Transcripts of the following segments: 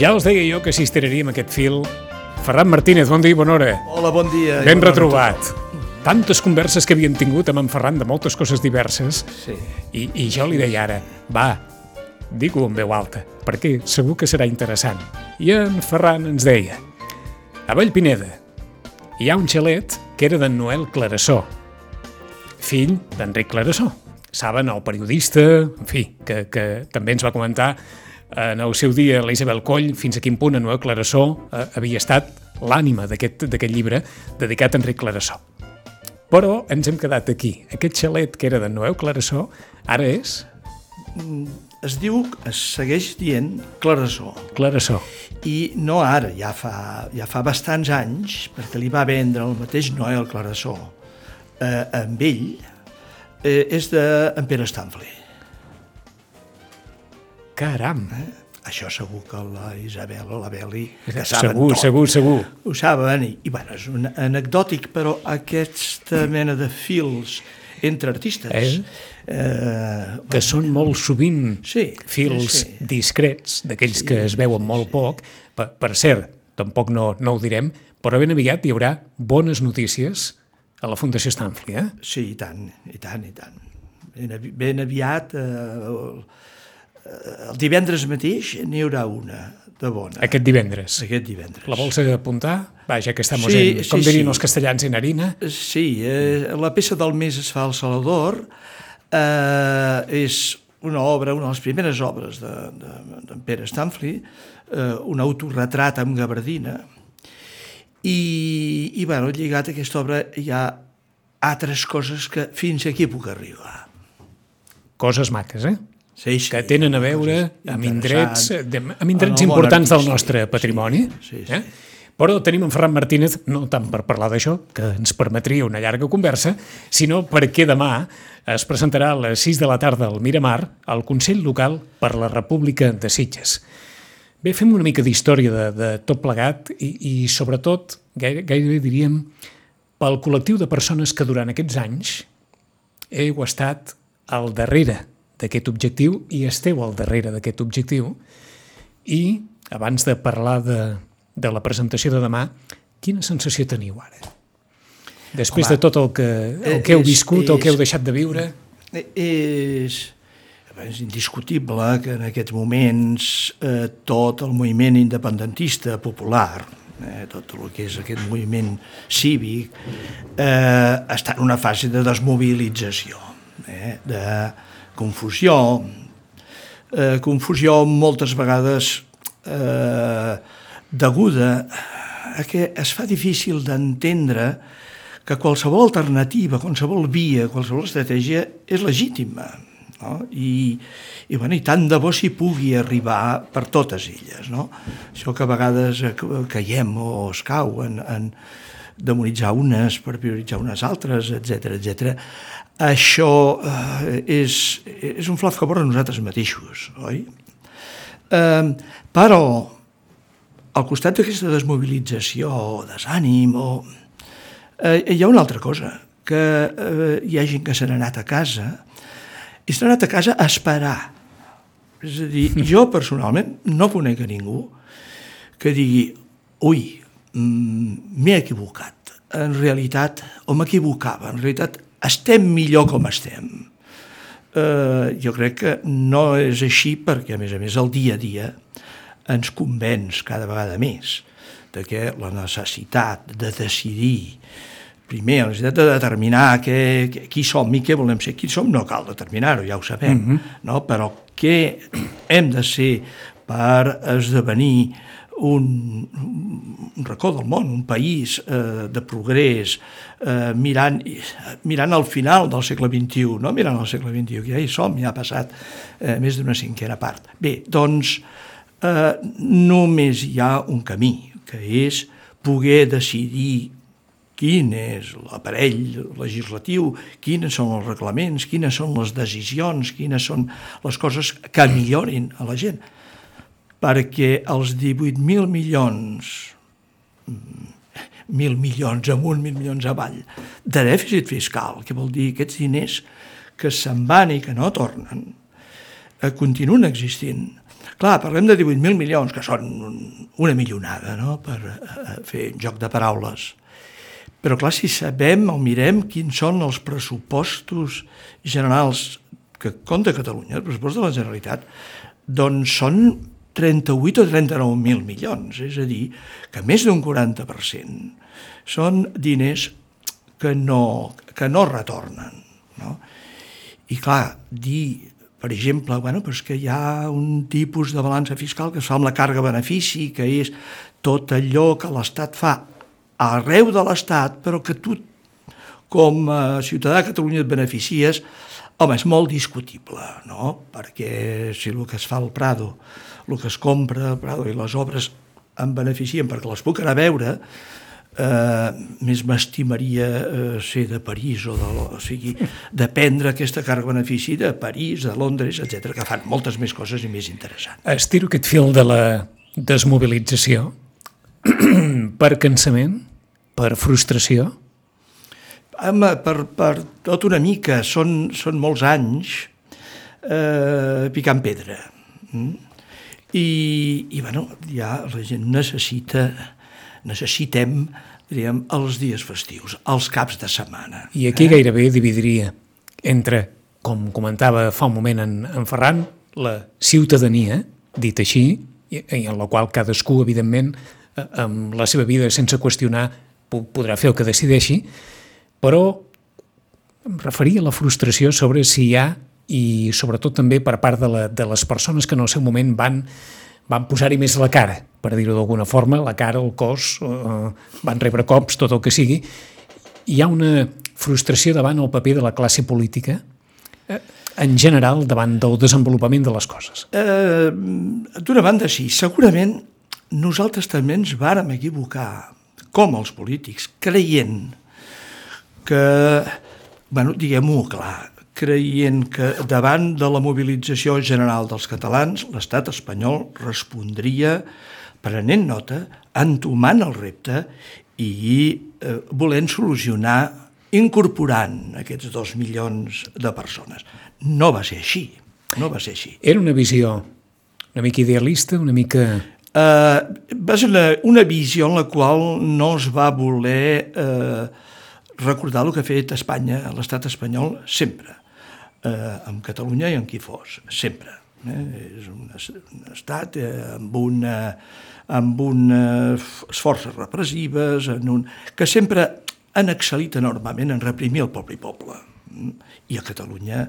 Ja us deia jo que si estiraríem aquest fil. Ferran Martínez, bon dia i bona hora. Hola, bon dia. Ben bona a retrobat. Tantes converses que havíem tingut amb en Ferran de moltes coses diverses. Sí. i, i jo li deia ara, va, digue-ho en veu alta, perquè segur que serà interessant. I en Ferran ens deia, a Vallpineda hi ha un xalet que era d'en Noel Clarasó, fill d'Enric Clarasó. Saben, el periodista, en fi, que, que també ens va comentar en el seu dia la Isabel Coll fins a quin punt en Noel Clarasó eh, havia estat l'ànima d'aquest llibre dedicat a Enric Clarasó. Però ens hem quedat aquí. Aquest xalet que era de Noel Clarasó ara és Es diu, es segueix dient Clarasó. Clarasó. I no ara, ja fa, ja fa bastants anys, perquè li va vendre el mateix Noel Clarasó eh, amb ell, eh, és de en Pere Stanley. Caram. Això segur que la Isabel o la Beli que saben Segur, tot. segur, segur. Ho saben, i, i bueno, és un anecdòtic, però aquesta mena de fils entre artistes... Eh? Eh, Que són molt sovint Sí, fils sí, sí. discrets, d'aquells que es veuen molt poc. Per, per cert, tampoc no, no ho direm, però ben aviat hi haurà bones notícies a la Fundació Stanley, eh? Sí, i tant, i tant, i tant. Ben, ben aviat, eh, el, divendres mateix n'hi haurà una de bona. Aquest divendres. Aquest divendres. La vols apuntar? Vaja, que estem Sí, en, com sí, dirien sí. els castellans, en harina. Sí, eh, la peça del mes es fa al Salador, eh, és una obra, una de les primeres obres d'en de, de, d'en Pere Stanley, eh, un autorretrat amb gabardina, i, i bueno, lligat a aquesta obra hi ha altres coses que fins aquí puc arribar. Coses maques, eh? Sí, sí, que tenen a veure amb indrets, de, amb indrets importants del nostre sí, patrimoni. sí, sí. Eh? Però tenim en Ferran Martínez, no tant per parlar d'això, que ens permetria una llarga conversa, sinó perquè demà es presentarà a les 6 de la tarda al Miramar al Consell Local per la República de Sitges. Bé, fem una mica d'història de, de tot plegat i, i sobretot, gaire, gairebé diríem, pel col·lectiu de persones que durant aquests anys heu estat al darrere d'aquest objectiu i esteu al darrere d'aquest objectiu i abans de parlar de, de la presentació de demà, quina sensació teniu ara? Després Home, de tot el que, el que heu és- viscut, el que heu és- deixat de viure, Eh, És, és indiscutible que en aquests moments eh, tot el moviment independentista popular, eh, tot el que és aquest moviment cívic, eh, està en una fase de desmobilització, eh, de confusió, eh, confusió moltes vegades eh, deguda a que es fa difícil d'entendre que qualsevol alternativa, qualsevol via, qualsevol estratègia és legítima. No? I, i, bueno, I tant de bo s'hi pugui arribar per totes elles. No? Això que a vegades eh, caiem o es cau en, en demonitzar unes per prioritzar unes altres, etc etc. Això eh, és, és un flac favor a nosaltres mateixos, oi? Eh, però, al costat d'aquesta desmobilització, o desànim, o, eh, hi ha una altra cosa, que eh, hi ha gent que se n'ha anat a casa i s'ha anat a casa a esperar. És a dir, jo personalment no conec a ningú que digui ui, m'he equivocat. En realitat, o m'equivocava, en realitat estem millor com estem. Eh, jo crec que no és així perquè, a més a més, el dia a dia ens convenç cada vegada més de que la necessitat de decidir primer, la necessitat de determinar què, què, qui som i què volem ser. Qui som no cal determinar-ho, ja ho sabem, mm -hmm. no? però què hem de ser per esdevenir un, un racó del món, un país eh, de progrés, eh, mirant, mirant al final del segle XXI, no mirant al segle XXI, que ja hi som, ja ha passat eh, més d'una cinquena part. Bé, doncs eh, només hi ha un camí, que és poder decidir quin és l'aparell legislatiu, quins són els reglaments, quines són les decisions, quines són les coses que millorin a la gent. Perquè els 18.000 milions, mil milions amunt, mil milions avall, de dèficit fiscal, que vol dir aquests diners que se'n van i que no tornen, eh, continuen existint. Clar, parlem de 18.000 milions, que són una milionada, no?, per eh, fer joc de paraules però clar, si sabem o mirem quins són els pressupostos generals que compta Catalunya, el pressupost de la Generalitat, doncs són 38 o 39.000 milions, és a dir, que més d'un 40% són diners que no, que no retornen. No? I clar, dir, per exemple, bueno, però és que hi ha un tipus de balança fiscal que es fa amb la càrrega-benefici, que és tot allò que l'Estat fa arreu de l'Estat, però que tu, com a ciutadà de Catalunya, et beneficies, home, és molt discutible, no? Perquè si el que es fa al Prado, el que es compra al Prado i les obres em beneficien perquè les puc anar a veure, eh, més m'estimaria eh, ser de París o, de, o sigui, de prendre aquesta càrrega benefici de París, de Londres, etc que fan moltes més coses i més interessants. Estiro aquest fil de la desmobilització per cansament, per frustració? Home, per, per tot una mica, són, són molts anys eh, picant pedra. Mm? I, I, bueno, ja la gent necessita, necessitem, diríem, els dies festius, els caps de setmana. I aquí eh? gairebé dividiria entre, com comentava fa un moment en, en Ferran, la ciutadania, dit així, i, i en la qual cadascú, evidentment, eh, amb la seva vida sense qüestionar podrà fer el que decideixi, però em referia a la frustració sobre si hi ha i sobretot també per part de, la, de les persones que en el seu moment van, van posar-hi més la cara, per dir-ho d'alguna forma, la cara, el cos, eh, van rebre cops, tot el que sigui. Hi ha una frustració davant el paper de la classe política eh, en general davant del desenvolupament de les coses? Eh, D'una banda, sí. Segurament nosaltres també ens vàrem equivocar com els polítics, creient que, bueno, diguem-ho clar, creient que davant de la mobilització general dels catalans l'estat espanyol respondria prenent nota, entomant el repte i eh, volent solucionar incorporant aquests dos milions de persones. No va ser així, no va ser així. Era una visió una mica idealista, una mica eh, va ser una, una visió en la qual no es va voler eh, recordar el que ha fet Espanya, l'estat espanyol, sempre, eh, amb Catalunya i amb qui fos, sempre. Eh? És un, un estat eh, amb una amb unes forces repressives, en un, que sempre han excel·lit enormement en reprimir el poble i poble. I a Catalunya,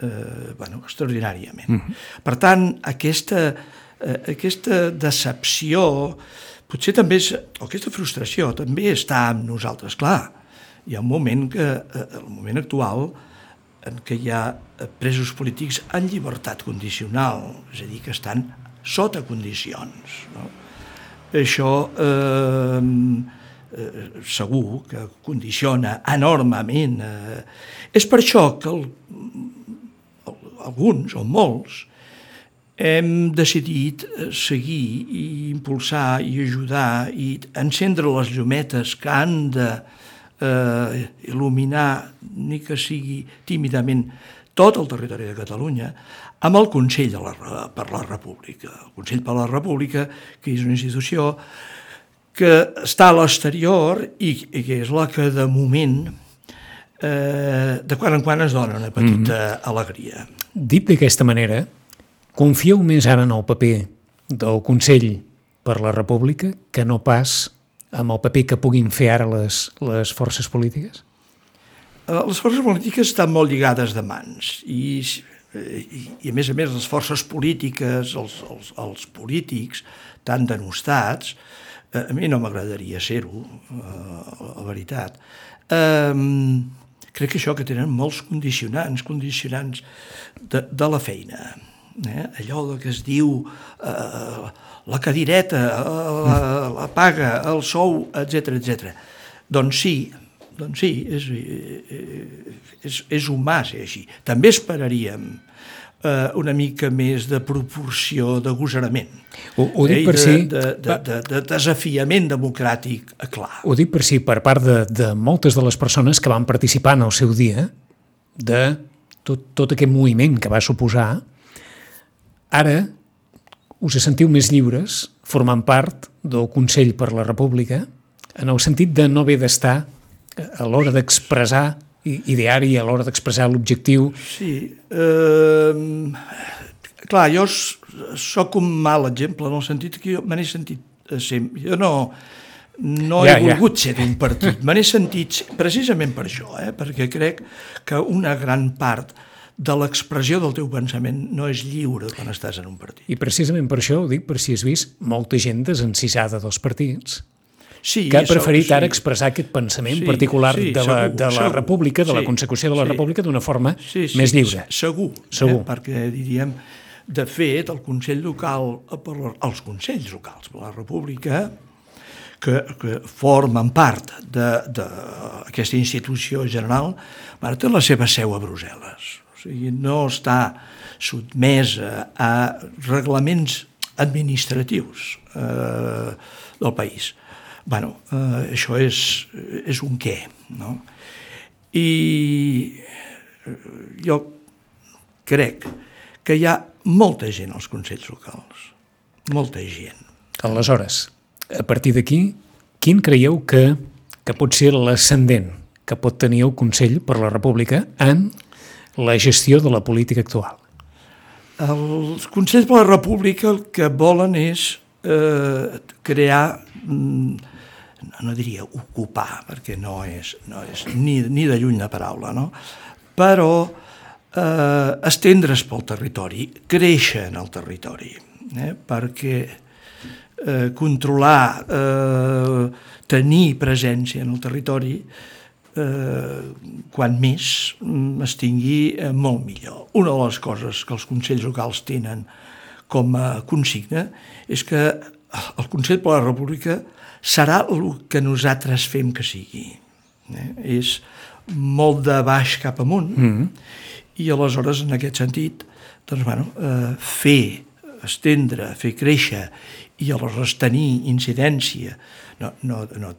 eh, bueno, extraordinàriament. Mm -hmm. Per tant, aquesta, eh, aquesta decepció, potser també és, o aquesta frustració també està amb nosaltres. Clar, hi ha un moment que, eh, el moment actual, en què hi ha presos polítics en llibertat condicional, és a dir, que estan sota condicions. No? Això eh, eh, segur que condiciona enormement. Eh. És per això que el, alguns o molts hem decidit eh, seguir i impulsar i ajudar i encendre les llumetes que han de eh, il·luminar, ni que sigui tímidament, tot el territori de Catalunya, amb el Consell de la, per la República. El Consell per la República, que és una institució que està a l'exterior i, i que és la que de moment eh, de quan en quan es dona una petita mm -hmm. alegria. Dit d'aquesta manera, Confieu més ara en el paper del Consell per la República que no pas amb el paper que puguin fer ara les, les forces polítiques? Eh, les forces polítiques estan molt lligades de mans i eh, i, i a més a més les forces polítiques, els, els, els polítics tan denostats, eh, a mi no m'agradaria ser-ho, la veritat. Eh, crec que això que tenen molts condicionants, condicionants de, de la feina. Eh? Allò que es diu eh, la cadireta, eh, la, la paga, el sou, etc etc. Doncs sí, doncs sí, és, és, és humà ser així. També esperaríem eh, una mica més de proporció d'agosarament. Ho, ho dic eh, per de, si... De, de, de, de desafiament democràtic, eh, clar. Ho dic per si per part de, de moltes de les persones que van participar en el seu dia de tot, tot aquest moviment que va suposar, ara us sentiu més lliures formant part del Consell per la República en el sentit de no haver d'estar a l'hora d'expressar ideari, a l'hora d'expressar l'objectiu. Sí. Eh, clar, jo sóc un mal exemple en el sentit que jo me n'he sentit sempre. Jo no, no ja, he volgut ja. ser d'un partit. Me n'he sentit precisament per això, eh? perquè crec que una gran part de l'expressió del teu pensament no és lliure quan estàs en un partit. I precisament per això ho dic, per si has vist molta gent desencisada dels partits sí, que ha preferit sí. ara expressar aquest pensament sí, particular sí, de, la, segur, de la segur, república, de sí, la consecució de la sí, república d'una forma sí, sí, més lliure. Segur, segur. Eh? perquè diríem, de fet, el Consell local, per la, els Consells locals per la república, que, que formen part d'aquesta institució general, té la seva seu a Brussel·les. Sigui, no està sotmesa a reglaments administratius eh, del país bueno, eh, això és, és un què, no? I jo crec que hi ha molta gent als Consells locals, molta gent. Aleshores, a partir d'aquí, quin creieu que, que pot ser l'ascendent que pot tenir el Consell per la República en la gestió de la política actual? Els Consells per la República el que volen és eh, crear mm, no diria ocupar, perquè no és, no és ni, ni de lluny la paraula, no? però eh, estendre's pel territori, créixer en el territori, eh? perquè eh, controlar, eh, tenir presència en el territori, eh, quan més mm, es tingui eh, molt millor. Una de les coses que els Consells locals tenen com a consigna és que el Consell per la República serà el que nosaltres fem que sigui. Eh? És molt de baix cap amunt mm -hmm. i aleshores en aquest sentit doncs, bueno, eh, fer, estendre, fer créixer i aleshores tenir incidència. No, no, no,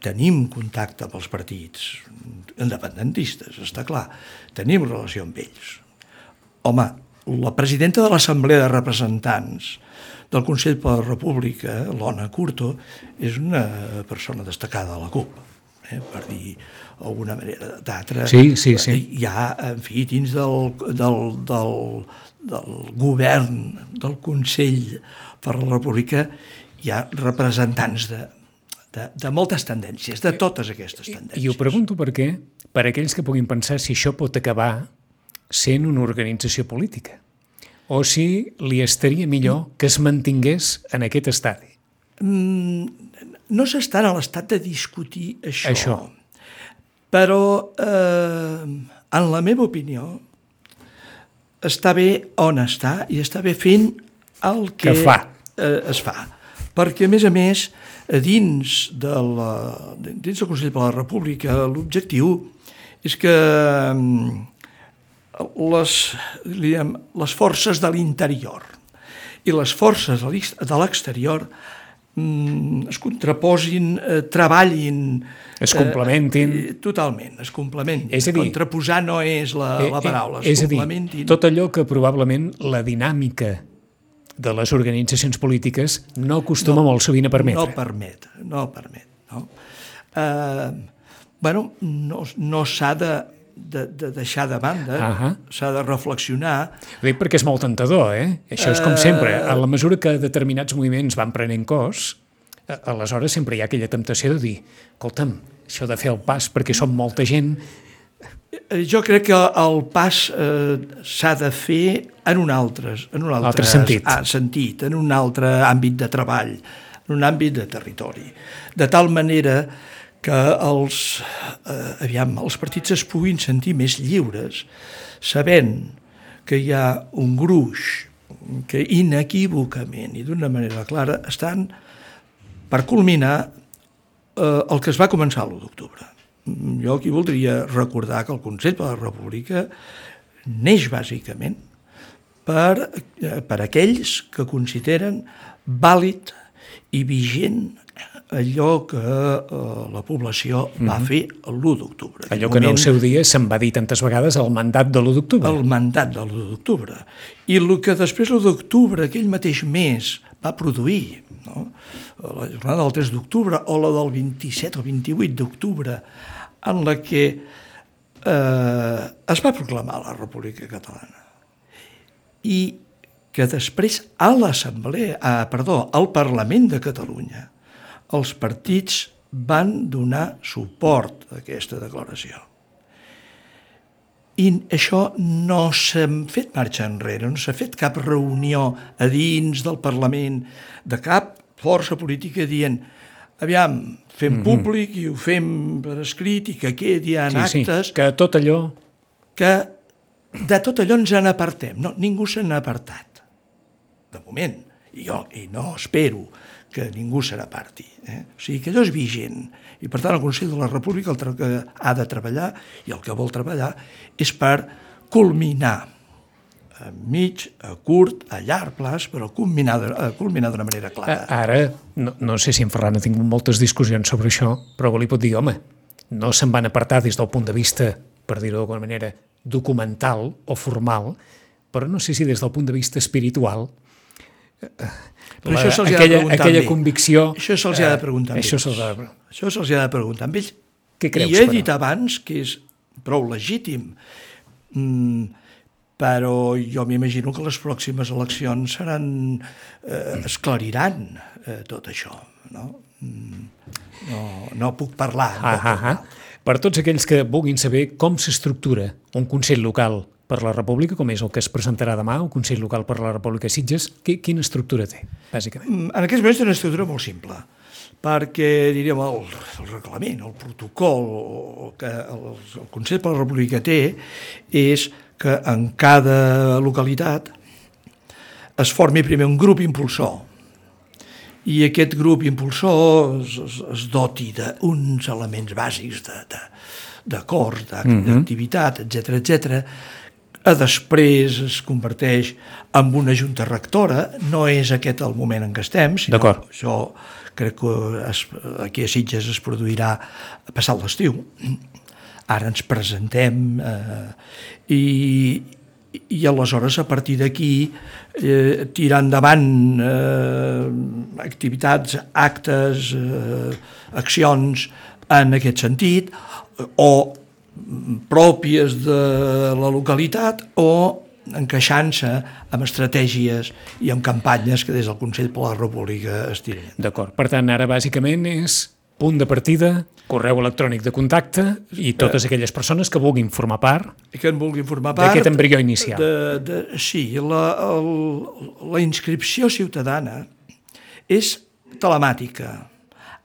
tenim contacte amb els partits independentistes, està clar. Tenim relació amb ells. Home, la presidenta de l'Assemblea de Representants del Consell per la República, l'Ona Curto, és una persona destacada a la CUP, eh, per dir alguna manera d'altra. Sí, sí, sí. Hi ha, en fi, dins del, del, del, del govern del Consell per la República hi ha representants de, de, de moltes tendències, de totes aquestes tendències. I, I ho pregunto perquè, per aquells que puguin pensar si això pot acabar sent una organització política o si li estaria millor que es mantingués en aquest estadi? Mm, no s'està a l'estat de discutir això. Això. Però, eh, en la meva opinió, està bé on està i està bé fent el que, que fa. Eh, es fa. Perquè, a més a més, dins, de la, dins del Consell per la República, l'objectiu és que les, diguem, les forces de l'interior i les forces de l'exterior mm, es contraposin, eh, treballin... Es complementin. Eh, totalment, es complementin. És a dir, Contraposar no és la, eh, la paraula, es és complementin. a dir, tot allò que probablement la dinàmica de les organitzacions polítiques no acostuma no, molt sovint a permetre. No permet, no permet. No? Eh, bueno, no, no s'ha de de, de deixar de banda, uh -huh. s'ha de reflexionar. Ho dic perquè és molt tentador, eh? Això és com sempre, a la mesura que determinats moviments van prenent cos, aleshores sempre hi ha aquella temptació de dir, escolta'm, això de fer el pas perquè som molta gent, Eh, Jo crec que el pas eh, s'ha de fer en un altre, en un altre, Altre sentit. Ah, sentit, en un altre àmbit de treball, en un àmbit de territori. De tal manera que els, eh, aviam, els partits es puguin sentir més lliures, sabent que hi ha un gruix que inequívocament i d'una manera clara estan per culminar eh, el que es va començar l'1 d'octubre. Jo aquí voldria recordar que el Consell de la República neix bàsicament per, eh, per aquells que consideren vàlid i vigent allò que eh, la població va fer l'1 d'octubre. Allò que en el seu dia se'n va dir tantes vegades el mandat de l'1 d'octubre. el mandat de l'1 d'octubre. I el que després l'1 d'octubre, aquell mateix mes, va produir, no? la jornada del 3 d'octubre o la del 27 o 28 d'octubre, en la que eh, es va proclamar la República Catalana. I que després a l'Assemblea, ah, perdó, al Parlament de Catalunya, els partits van donar suport a aquesta declaració. I això no s'ha fet marxa enrere, no s'ha fet cap reunió a dins del Parlament de cap força política dient aviam, fem públic i ho fem per escrit i que quedi en sí, actes sí, que tot allò... que de tot allò ens n'apartem. No, ningú se n'ha apartat. De moment. I jo i no espero que ningú se n'aparti. Eh? O sigui, que allò és vigent. I per tant el Consell de la República el que ha de treballar i el que vol treballar és per culminar a mig, a curt, a llarg plaç, però culminar a culminar d'una manera clara. Ara, no, no sé si en Ferran ha tingut moltes discussions sobre això, però li pot dir, home, no se'n van apartar des del punt de vista, per dir-ho d'alguna manera, documental o formal, però no sé si des del punt de vista espiritual Però la- això se'ls ha de preguntar aquella convicció... Això se'ls ha de eh, preguntar amb Això se'ls ha de... Això se'ls ha de preguntar amb ells. Què creus, I he però? dit abans que és prou legítim, mm, però jo m'imagino que les pròximes eleccions seran, eh, esclariran eh, tot això. No? Mm, no, no puc parlar. Ah, ah, ah. Per tots aquells que vulguin saber com s'estructura un Consell Local per la República, com és el que es presentarà demà, un Consell Local per la República Sitges, qui, quina estructura té, bàsicament? Mm, En aquests moments té una estructura molt simple, perquè, diríem, el, el reglament, el protocol que el, el Consell per la República té és que en cada localitat es formi primer un grup impulsor i aquest grup impulsor es, es, es doti d'uns elements bàsics de, de, d'acords, d'activitat, etc etc. A després es converteix en una junta rectora, no és aquest el moment en què estem, sinó això crec que es, aquí a Sitges es produirà passat l'estiu. Ara ens presentem eh, i, i aleshores a partir d'aquí eh, tirar endavant eh, activitats, actes, eh, accions en aquest sentit o pròpies de la localitat o encaixant-se amb estratègies i amb campanyes que des del Consell per la República es tiren. D'acord. Per tant, ara bàsicament és punt de partida, correu electrònic de contacte i totes aquelles persones que vulguin formar part. I que en vulguin formar part... D'aquest embrió inicial. De, de, sí, la, el, la inscripció ciutadana és telemàtica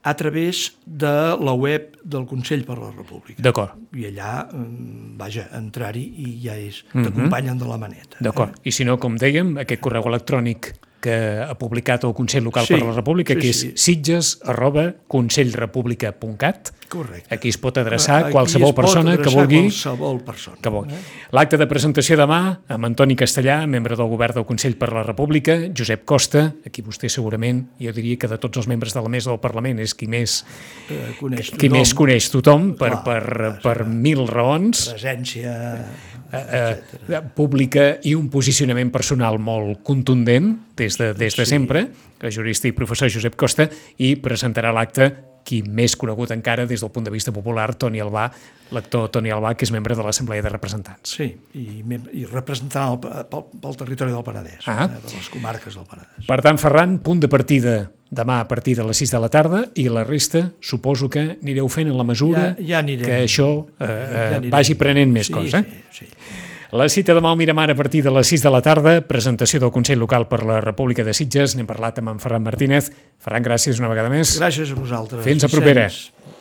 a través de la web del Consell per la República. D'acord. I allà, mm, vaja, entrar-hi i ja és, t'acompanyen de la maneta. Mhm. D'acord. I si no, com dèiem, aquest correu electrònic que ha publicat el Consell Local Sí, per la República, sí, que és sí. sitges arroba consellrepublica.cat. Correcte. Aquí es pot adreçar Aquí qualsevol pot persona que adreçar vulgui Qualsevol persona. que vulgui. L'acte de presentació demà amb Antoni Castellà, membre del govern del Consell per la República, Josep Costa, aquí vostè segurament, jo diria que de tots els membres de la mesa del Parlament és qui més, Eh, coneix qui tothom. més coneix tothom per, Clar, per, clar, per mil raons Presència... eh, eh, pública i un posicionament personal molt contundent des de, des de sempre, el jurista i professor Josep Costa, i presentarà l'acte qui més conegut encara des del punt de vista popular, Toni Albà, l'actor Toni Albà, que és membre de l'Assemblea de Representants. Sí, i, i representant el, pel, pel territori del Penedès, ah. eh, de les comarques del Penedès. Per tant, Ferran, punt de partida demà a partir de les 6 de la tarda i la resta suposo que anireu fent en la mesura ja, ja anirem, que això eh, ja vagi prenent més sí, coses. Eh? Sí, sí. La cita demà al Miramar a partir de les 6 de la tarda, presentació del Consell Local per la República de Sitges, n'hem parlat amb en Ferran Martínez. Ferran, gràcies una vegada més. Gràcies a vosaltres. Fins a propera. Vicenç.